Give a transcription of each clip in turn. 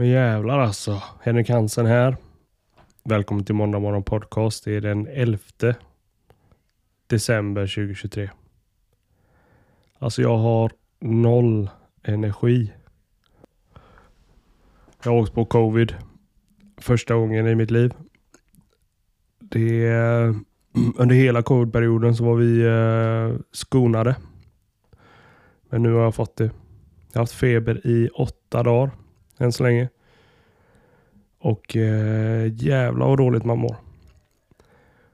Men jävlar alltså. Henrik Hansen här. Välkommen till Måndag Morgon Podcast. Det är den 11 december 2023. Alltså jag har noll energi. Jag har åkt på covid. Första gången i mitt liv. Det under hela covidperioden så var vi eh, skonade. Men nu har jag fått det. Jag har haft feber i åtta dagar än så länge. Och eh, jävla vad dåligt man mår.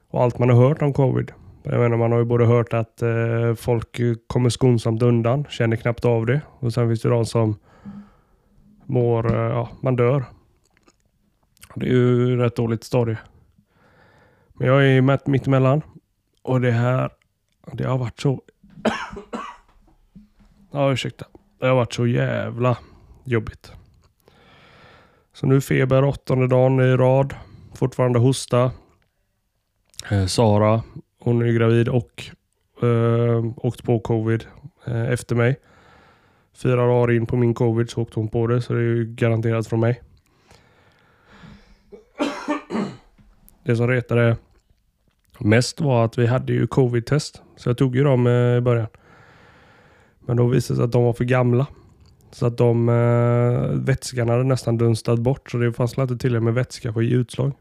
Och allt man har hört om covid. Jag menar, man har ju både hört att eh, folk kommer skonsamt undan, känner knappt av det. Och sen finns det de som mår, eh, ja, man dör. Det är ju rätt dåligt stadie. Men jag är mitt emellan. Och det här, det har varit så... ja, ursäkta. Det har varit så jävla jobbigt. Så nu feber åttonde dagen i rad. Fortfarande hosta. Eh, Sara, hon är gravid och eh, åkt på covid eh, efter mig. Fyra dagar in på min covid så åkte hon på det så det är ju garanterat från mig. Det som retade mest var att vi hade ju covid-test. Så jag tog ju dem eh, i början. Men då visade det sig att de var för gamla. Så att de eh, vätskan hade nästan dunstat bort så det fanns inte tillräckligt med vätska för att ge utslag.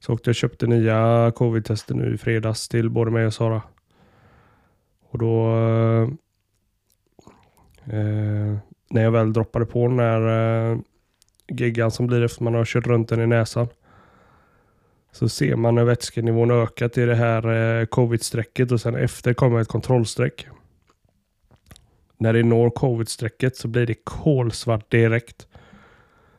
Så åkte jag köpte nya covid-tester nu i fredags till både mig och Sara. Och då eh, eh när jag väl droppade på den här eh, geggan som blir efter man har kört runt den i näsan. Så ser man när vätskenivån ökat i det här eh, covid-strecket och sen efter kommer ett kontrollstreck. När det når covid-strecket så blir det kolsvart direkt.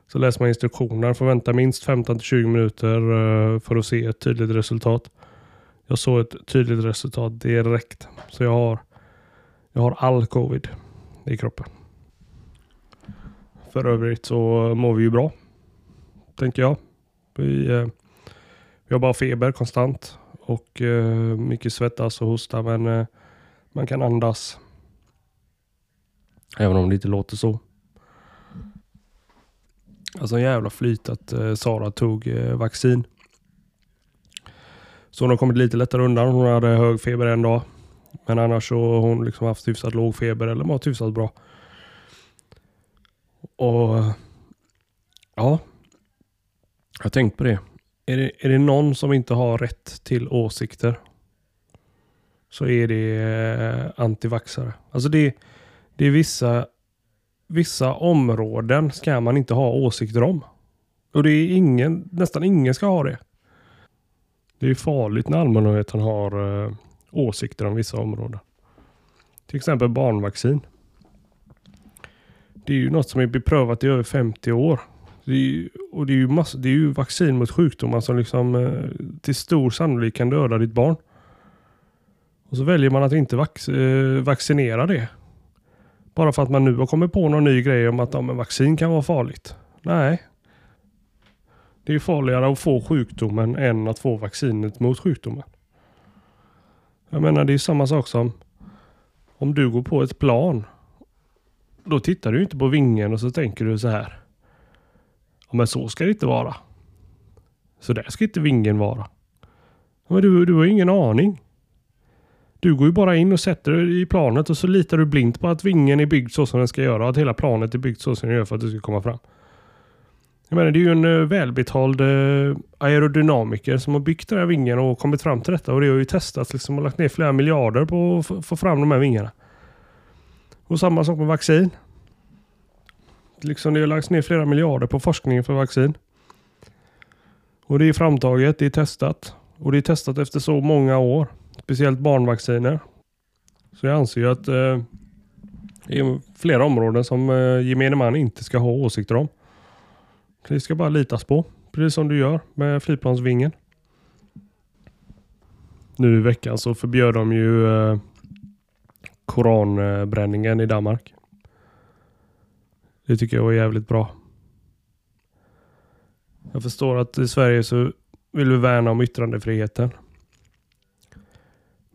Så läser man instruktioner, får vänta minst 15-20 minuter eh, för att se ett tydligt resultat. Jag såg ett tydligt resultat direkt. Så jag har, jag har all covid i kroppen. För övrigt så mår vi ju bra. Tänker jag. Vi, eh, vi har bara feber konstant och eh, mycket svettas och hosta men man kan andas. Även om det inte låter så. Alltså en jävla flyt att eh, Sara tog eh, vaccin. Så hon har kommit lite lättare undan. Hon hade hög feber en dag. Men annars så har hon liksom haft hyfsat låg feber eller mått hyfsat bra. Och ja, jag har tänkt på det. Är, det. är det någon som inte har rätt till åsikter så är det eh, antivaxare. Alltså det, det är vissa, vissa områden ska man inte ha åsikter om. Och det är ingen, nästan ingen ska ha det. Det är farligt när allmänheten har eh, åsikter om vissa områden. Till exempel barnvaccin. Det är ju något som är beprövat i över 50 år. Det är ju, och det är ju, massa, det är ju vaccin mot sjukdomar som liksom eh, till stor sannolikhet kan döda ditt barn. Och så väljer man att inte vax, eh, vaccinera det. Bara för att man nu har kommit på någon ny grej om att ja, vaccin kan vara farligt. Nej. Det är farligare att få sjukdomen än att få vaccinet mot sjukdomen. Jag menar det är samma sak som om du går på ett plan. Då tittar du inte på vingen och så tänker du så här. Ja, men så ska det inte vara. Så där ska inte vingen vara. Men du, du har ingen aning. Du går ju bara in och sätter dig i planet och så litar du blint på att vingen är byggd så som den ska göra. Att hela planet är byggt så som den gör för att du ska komma fram. Jag menar, det är ju en eh, välbetald eh, aerodynamiker som har byggt den här vingen och kommit fram till detta. Och det har ju testats liksom och lagt ner flera miljarder på att få fram de här vingarna. Och samma sak med vaccin. Liksom det har lagts ner flera miljarder på forskningen för vaccin. Och det är framtaget, det är testat. Och det är testat efter så många år. Speciellt barnvacciner. Så jag anser ju att eh, det är flera områden som eh, gemene man inte ska ha åsikter om. Det ska bara litas på. Precis som du gör med flygplansvingen. Nu i veckan så förbjöd de ju eh, koranbränningen i Danmark. Det tycker jag var jävligt bra. Jag förstår att i Sverige så vill vi värna om yttrandefriheten.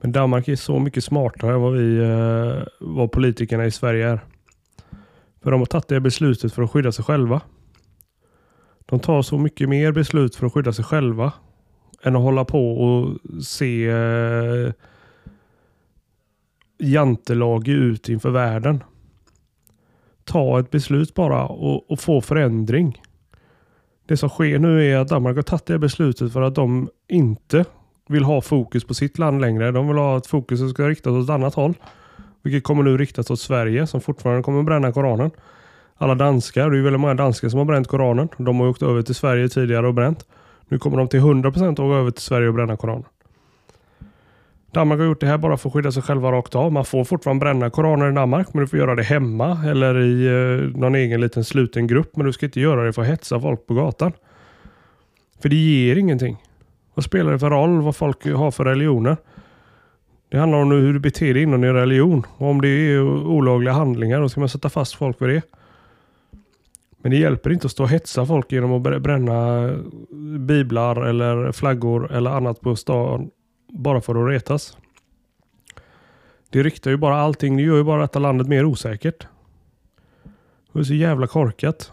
Men Danmark är så mycket smartare än vad vi, eh, vad politikerna i Sverige är. För de har tagit det beslutet för att skydda sig själva. De tar så mycket mer beslut för att skydda sig själva än att hålla på och se eh, jantelag ut inför världen. Ta ett beslut bara och, och få förändring. Det som sker nu är att Danmark har tagit det beslutet för att de inte vill ha fokus på sitt land längre. De vill ha att fokuset ska riktas åt ett annat håll. Vilket kommer nu riktas åt Sverige som fortfarande kommer bränna Koranen. Alla danskar, det är väldigt många danskar som har bränt Koranen. De har åkt över till Sverige tidigare och bränt. Nu kommer de till 100% åka över till Sverige och bränna Koranen. Danmark har gjort det här bara för att skydda sig själva rakt av. Man får fortfarande bränna koraner i Danmark, men du får göra det hemma eller i eh, någon egen liten sluten grupp. Men du ska inte göra det för att hetsa folk på gatan. För det ger ingenting. Vad spelar det för roll vad folk har för religioner? Det handlar om hur du beter dig inom din religion. Och om det är olagliga handlingar, då ska man sätta fast folk för det. Men det hjälper inte att stå och hetsa folk genom att bränna biblar eller flaggor eller annat på stan bara för att retas. Det riktar ju bara allting. Det gör ju bara detta landet mer osäkert. Det är så jävla korkat.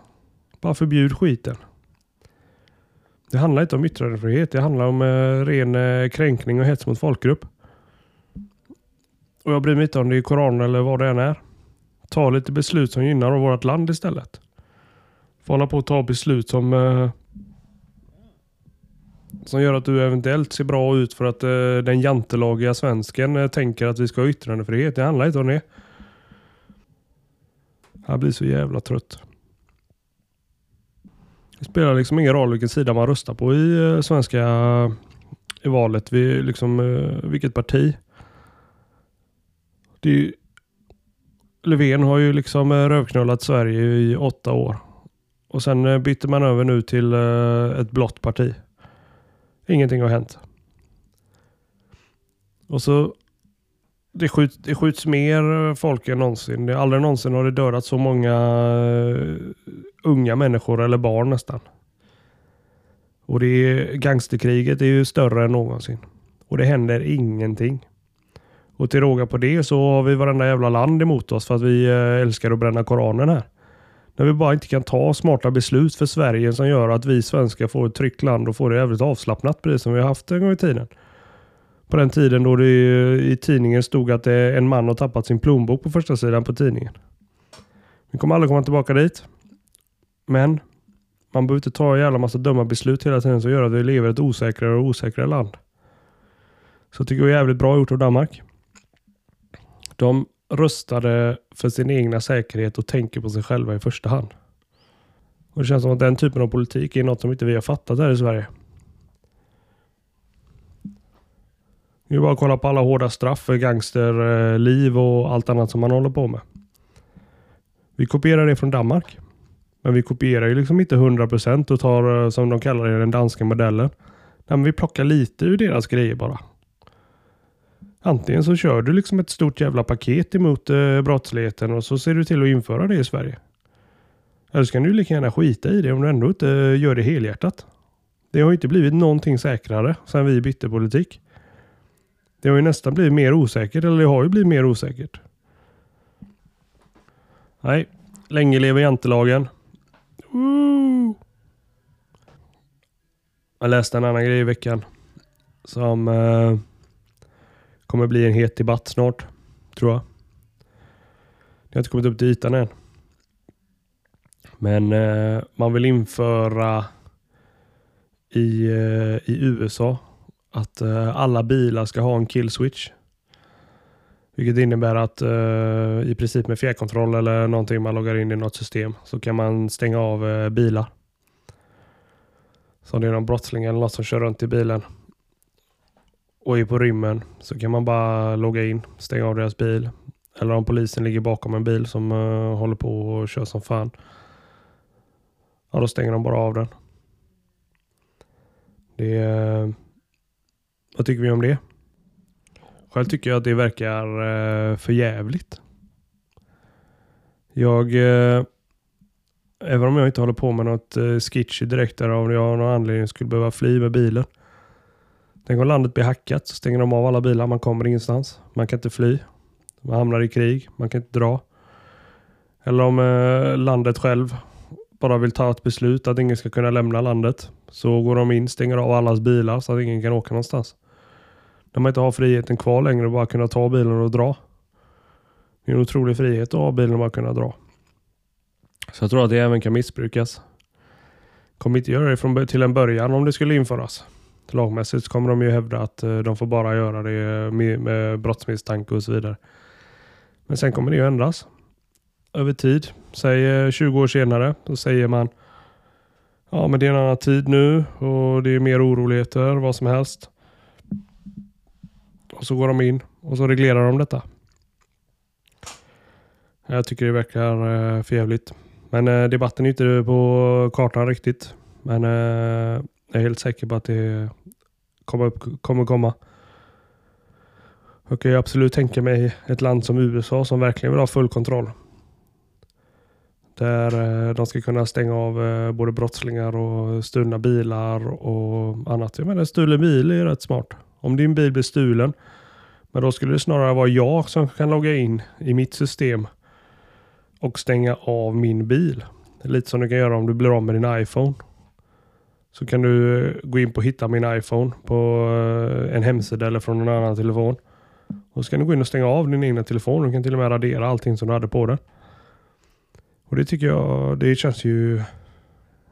Bara förbjud skiten. Det handlar inte om yttrandefrihet. Det handlar om eh, ren eh, kränkning och hets mot folkgrupp. Och jag bryr mig inte om det är Koran eller vad det än är. Ta lite beslut som gynnar vårt land istället. Få hålla på att ta beslut som eh, som gör att du eventuellt ser bra ut för att eh, den jantelagiga svensken eh, tänker att vi ska ha yttrandefrihet. Det handlar inte om det. Jag blir så jävla trött. Det spelar liksom ingen roll vilken sida man röstar på i eh, svenska eh, i valet. Vi, liksom, eh, vilket parti. Det är, Löfven har ju liksom rövknullat Sverige i åtta år. Och sen bytte man över nu till ett blått parti. Ingenting har hänt. Och så det skjuts, det skjuts mer folk än någonsin. Det, aldrig någonsin har det dödat så många uh, unga människor eller barn nästan. Och det är, gangsterkriget är ju större än någonsin. Och det händer ingenting. Och till råga på det så har vi varenda jävla land emot oss för att vi uh, älskar att bränna Koranen här. När vi bara inte kan ta smarta beslut för Sverige som gör att vi svenskar får ett tryggt land och får det jävligt avslappnat precis som vi har haft en gång i tiden. På den tiden då det i tidningen stod att eh, en man har tappat sin plånbok på första sidan på tidningen. Vi kommer aldrig komma tillbaka dit. Men man behöver inte ta en jävla massa dumma beslut hela tiden som gör att vi lever i ett osäkrare och osäkrare land. Så jag tycker det är jävligt bra gjort av Danmark. De röstade för sin egna säkerhet och tänker på sig själva i första hand. Och Det känns som att den typen av politik är något som inte vi har fattat här i Sverige. Det är bara att kolla på alla hårda straff för gangsterliv och allt annat som man håller på med. Vi kopierar det från Danmark. Men vi kopierar ju liksom inte 100% och tar eh, som de kallar det den danska modellen. Nej, men vi plockar lite ur deras grejer bara. Antingen så kör du liksom ett stort jävla paket emot eh, brottsligheten och så ser du till att införa det i Sverige. Eller så kan du lika gärna skita i det om du ändå inte eh, gör det helhjärtat. Det har inte blivit någonting säkrare sedan vi bytte politik. Det har ju nästan blivit mer osäkert, eller det har ju blivit mer osäkert. Nej, länge lever jantelagen. Woo! Jag läste en annan grej i veckan. Som eh, kommer bli en het debatt snart, tror jag. Det har inte kommit upp till ytan än. Men eh, man vill införa i, eh, i USA att eh, alla bilar ska ha en kill switch. Vilket innebär att eh, i princip med fjärrkontroll eller någonting man loggar in i något system så kan man stänga av eh, bilar. Så om det är någon brottsling eller något som kör runt i bilen och är på rymmen så kan man bara logga in, stänga av deras bil. Eller om polisen ligger bakom en bil som uh, håller på och kör som fan. Ja, då stänger de bara av den. Det uh, vad tycker vi om det? Själv tycker jag att det verkar eh, för jävligt. Jag eh, Även om jag inte håller på med något uh, skitch direkt där om jag av någon anledning skulle behöva fly med bilen. Tänk om landet blir hackat så stänger de av alla bilar. Man kommer ingenstans. Man kan inte fly. Man hamnar i krig. Man kan inte dra. Eller om landet själv bara vill ta ett beslut att ingen ska kunna lämna landet. Så går de in, stänger av allas bilar så att ingen kan åka någonstans. När man inte har friheten kvar längre och bara kunna ta bilen och dra. Det är en otrolig frihet att ha bilen och bara kunna dra. Så jag tror att det även kan missbrukas. Kommer inte göra det från till en början om det skulle införas. Lagmässigt kommer de ju hävda att eh, de får bara göra det med, med brottsmisstanke och så vidare. Men sen kommer det ju ändras. Över tid. Säg eh, 20 år senare. Då säger man Ja men det är en annan tid nu och det är mer oroligheter, vad som helst. Och så går de in och så reglerar de detta. Jag tycker det verkar eh, förjävligt. Men eh, debatten är inte på kartan riktigt. Men eh, jag är helt säker på att det kommer, upp, kommer komma. Jag kan ju absolut tänka mig ett land som USA som verkligen vill ha full kontroll. Där eh, de ska kunna stänga av eh, både brottslingar och stulna bilar och annat. Jag menar, en stulen bil är rätt smart. Om din bil blir stulen, men då skulle det snarare vara jag som kan logga in i mitt system och stänga av min bil. Lite som du kan göra om du blir av med din iPhone. Så kan du eh, gå in på hitta min iPhone på eh, en hemsida eller från en annan telefon. Och så kan du gå in och stänga av din egna telefon. Du kan till och med radera allting som du hade på den. Och det tycker jag, det känns ju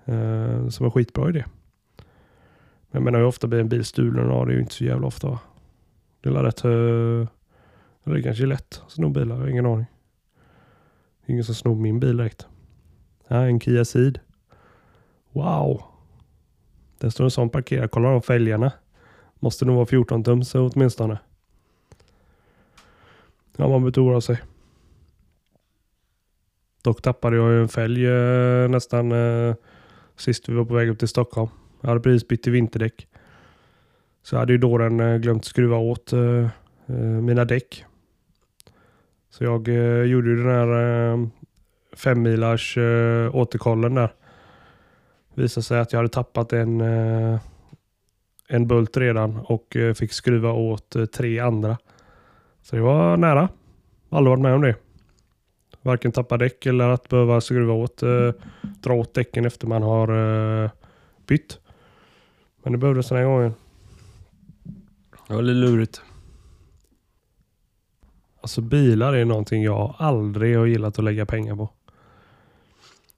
eh, som en skitbra idé. Men jag menar hur ofta blir en bil stulen? Ja, det är ju inte så jävla ofta va? Det är rätt, eh, Eller det kanske är lätt att sno bilar, jag har ingen aning. Det är Ingen som snor min bil direkt. Ja, en Kia Ceed. Wow. Där står en sån parkerad. Kolla de fälgarna. Måste nog vara 14 tums åtminstone. Ja, man betorar sig. Dock tappade jag ju en fälg eh, nästan eh, sist vi var på väg upp till Stockholm. Jag hade precis bytt till vinterdäck. Så jag hade ju dåren eh, glömt skruva åt eh, eh, mina däck. Så jag eh, gjorde ju den här eh, femmilars eh, återkollen där. Visade sig att jag hade tappat en, eh, en bult redan och eh, fick skruva åt eh, tre andra. Så det var nära. Aldrig varit med om det. Varken tappa däck eller att behöva skruva åt, eh, dra åt däcken efter man har eh, bytt. Men det behövdes den här gången. Det var lite lurigt. Alltså bilar är någonting jag aldrig har gillat att lägga pengar på.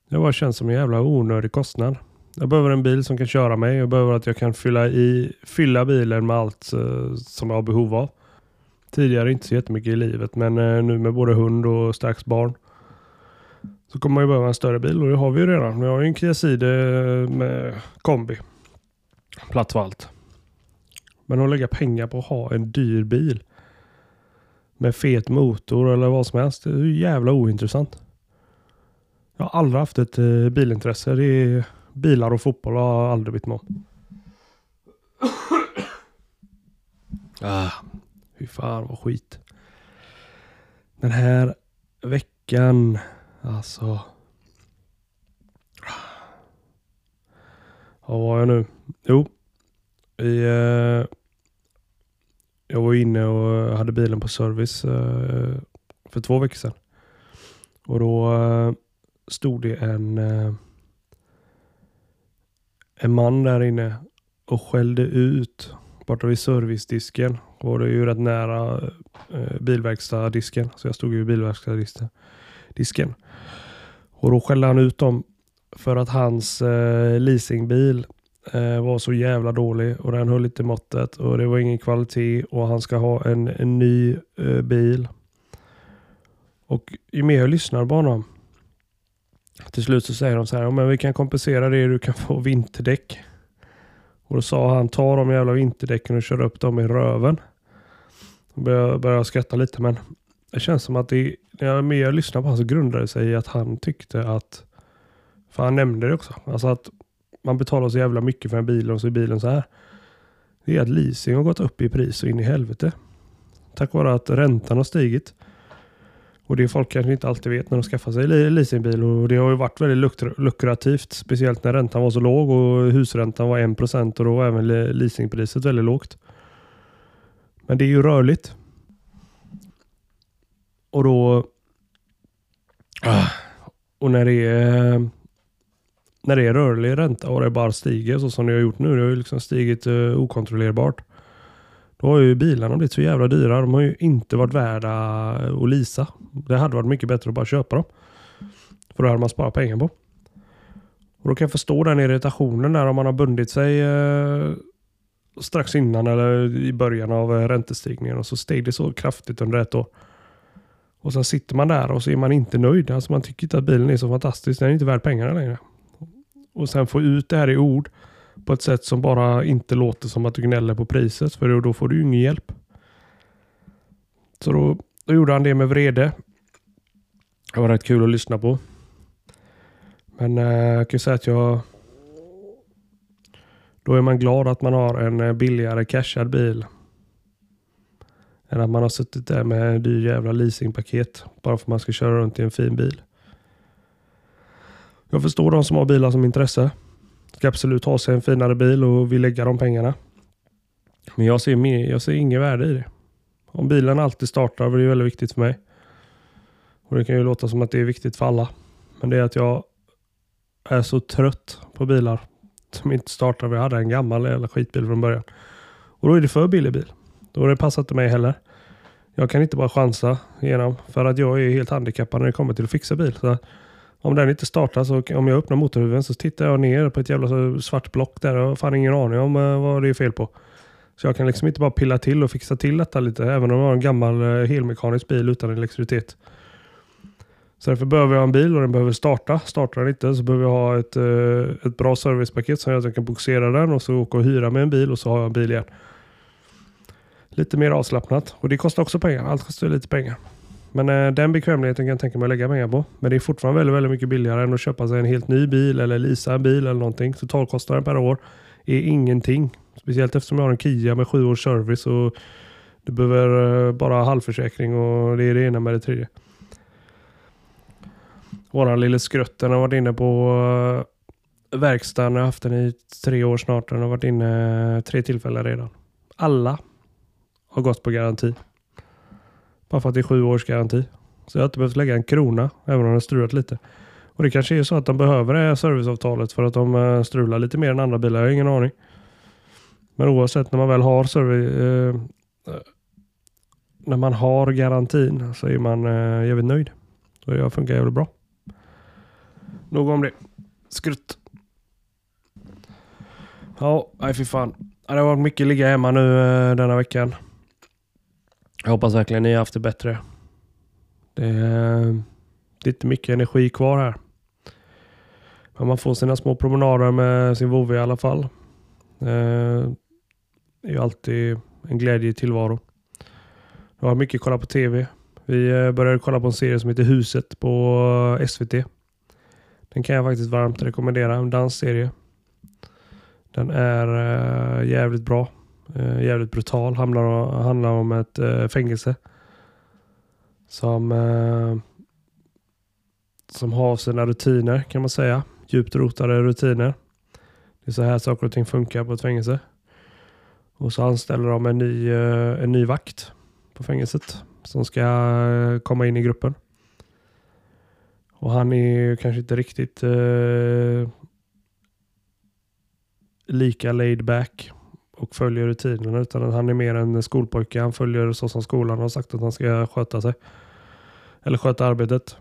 Det bara känns som en jävla onödig kostnad. Jag behöver en bil som kan köra mig. Jag behöver att jag kan fylla, i, fylla bilen med allt uh, som jag har behov av. Tidigare inte så jättemycket i livet men uh, nu med både hund och strax barn. Så kommer man ju behöva en större bil och det har vi ju redan. Vi har ju en Kia Ceed eh, med kombi. Plats för allt. Men att lägga pengar på att ha en dyr bil med fet motor eller vad som helst. Det är jävla ointressant. Jag har aldrig haft ett eh, bilintresse. Det är bilar och fotboll har jag aldrig brytt mig om. Ah, fy fan vad skit. Den här veckan, alltså. Vad var jag nu? Jo, vi eh, jag var inne och hade bilen på service eh, för två veckor sedan. Och då eh, stod det en, eh, en man där inne och skällde ut borta vid servicedisken. Och det är ju rätt nära eh, bilverkstadsdisken. Så jag stod ju vid bilverkstadsdisken. Och då skällde han ut dem för att hans eh, leasingbil eh, var så jävla dålig och den höll inte måttet och det var ingen kvalitet och han ska ha en, en ny eh, bil. Och ju mer jag lyssnar på honom till slut så säger de så här, men vi kan kompensera det, du kan få vinterdäck. Och då sa han, ta de jävla vinterdäcken och kör upp dem i röven. Då började jag skratta lite men det känns som att det, när jag mer lyssnar på honom så grundade det sig i att han tyckte att, för han nämnde det också, alltså att man betalar så jävla mycket för en bil och så är bilen så här. Det är att leasing har gått upp i pris och in i helvete. Tack vare att räntan har stigit. Och det folk kanske inte alltid vet när de skaffar sig leasingbil. Och det har ju varit väldigt lukrativt. Speciellt när räntan var så låg och husräntan var 1% och då var även leasingpriset väldigt lågt. Men det är ju rörligt. Och då... Ah, och när det är när det är rörlig ränta och det bara stiger så som det har gjort nu. Det har ju liksom stigit eh, okontrollerbart. Då har ju bilarna blivit så jävla dyra. De har ju inte varit värda eh, att lisa. Det hade varit mycket bättre att bara köpa dem. För då hade man sparat pengar på. Och då kan jag förstå den irritationen där om man har bundit sig eh, strax innan eller i början av eh, räntestigningen och så steg det så kraftigt under ett år. Och så sitter man där och så är man inte nöjd. Alltså man tycker inte att bilen är så fantastisk. Den är inte värd pengarna längre. Och sen få ut det här i ord på ett sätt som bara inte låter som att du gnäller på priset. För då får du ju ingen hjälp. Så då, då gjorde han det med vrede. Det var rätt kul att lyssna på. Men eh, jag kan säga att jag... Då är man glad att man har en eh, billigare cashad bil än att man har suttit där med en dyr jävla leasingpaket bara för att man ska köra runt i en fin bil. Jag förstår de som har bilar som intresse. Ska absolut ha sig en finare bil och vill lägga de pengarna. Men jag ser, mer, jag ser inget värde i det. Om bilen alltid startar, det är väldigt viktigt för mig. Och Det kan ju låta som att det är viktigt för alla. Men det är att jag är så trött på bilar som inte startar. Vi hade en gammal eller skitbil från början. Och då är det för billig bil. Då det passat inte mig heller. Jag kan inte bara chansa igenom för att jag är helt handikappad när det kommer till att fixa bil. Så om den inte startar så om jag öppnar motorhuven så tittar jag ner på ett jävla svart block där. Jag har fan ingen aning om eh, vad det är fel på. Så jag kan liksom inte bara pilla till och fixa till detta lite även om jag har en gammal eh, helmekanisk bil utan elektricitet. Så därför behöver jag en bil och den behöver starta. Startar den inte så behöver jag ha ett, eh, ett bra servicepaket som gör att jag kan boxera den och så åka och hyra med en bil och så har jag en bil igen lite mer avslappnat. Och det kostar också pengar. Allt kostar lite pengar. Men eh, den bekvämligheten kan jag tänka mig att lägga pengar på. Men det är fortfarande väldigt, väldigt mycket billigare än att köpa sig en helt ny bil eller leasa en bil eller någonting. Totalkostnaden per år är ingenting. Speciellt eftersom jag har en Kia med sju års service och du behöver eh, bara halvförsäkring och det är det ena med det tredje. Våran lille skrutten har varit inne på eh, verkstaden. Jag har haft den i tre år snart. Den har varit inne eh, tre tillfällen redan. Alla har gått på garanti. Bara för att det är sju års garanti. Så jag har inte behövt lägga en krona, även om det har strulat lite. Och det kanske är så att de behöver det här serviceavtalet för att de eh, strular lite mer än andra bilar. Jag har ingen aning. Men oavsett när man väl har service, eh, eh, när man har garantin så är man eh, jävligt nöjd. Och det funkar jävligt bra. Nog om det. Skrutt. Ja, nej fy fan. Det har varit mycket ligga hemma nu eh, denna veckan. Jag hoppas verkligen ni har haft det bättre. Det är, det är inte mycket energi kvar här. Men man får sina små promenader med sin vovve i alla fall. Det är ju alltid en glädje i tillvaron. Jag har mycket kollat på tv. Vi eh, började kolla på en serie som heter Huset på eh, SVT. Den kan jag faktiskt varmt rekommendera. En dansserie. Den är eh, jävligt bra. Eh, jävligt brutal. Handlar, handlar om ett eh, fängelse. Som, eh, som har sina rutiner kan man säga. Djupt rotade rutiner. Det är så här saker och ting funkar på ett fängelse. Och så anställer de en ny, eh, en ny vakt på fängelset som ska eh, komma in i gruppen. Och han är kanske inte riktigt eh, lika laid back och följer rutinerna utan han är mer en skolpojke. Han följer så som skolan har sagt att han ska sköta sig. Eller sköta arbetet.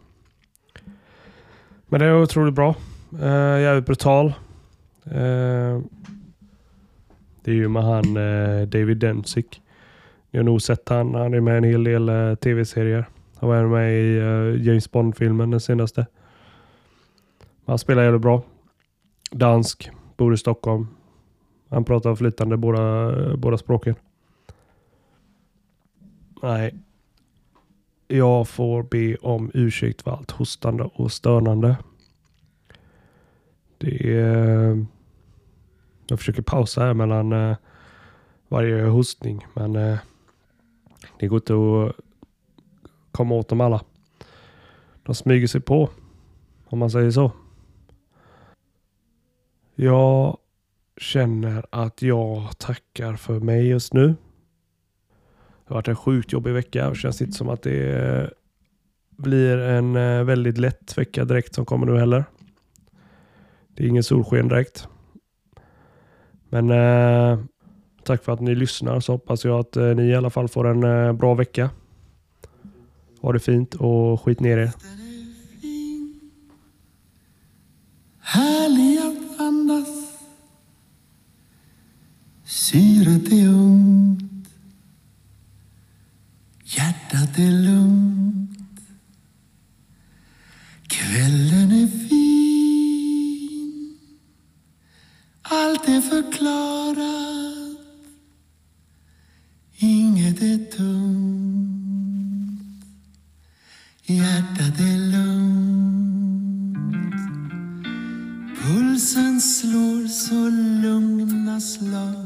Men det är otroligt bra. Uh, jävligt brutal. Uh, det är ju med han uh, David Densick. Ni har nog sett han. Han är med i en hel del uh, tv-serier. Han var med i James Bond-filmen den senaste. Han spelar jävligt bra. Dansk. Bor i Stockholm. Han pratar flytande båda, båda språken. Nej. Jag får be om ursäkt för allt hostande och stönande. Det är... Jag försöker pausa här mellan eh, varje hostning, men eh, det går inte att komma åt dem alla. De smyger sig på, om man säger så. Jag känner att jag tackar för mig just nu. Det har varit en sjukt jobbig vecka Det känns inte som att det blir en eh, väldigt lätt vecka direkt som kommer nu heller. Det är ingen solsken direkt. Men eh, tack för att ni lyssnar så hoppas jag att eh, ni i alla fall får en eh, bra vecka. Ha det fint och skit ner er. Hjärtat är lugnt. Pulsen slår så lugna slag.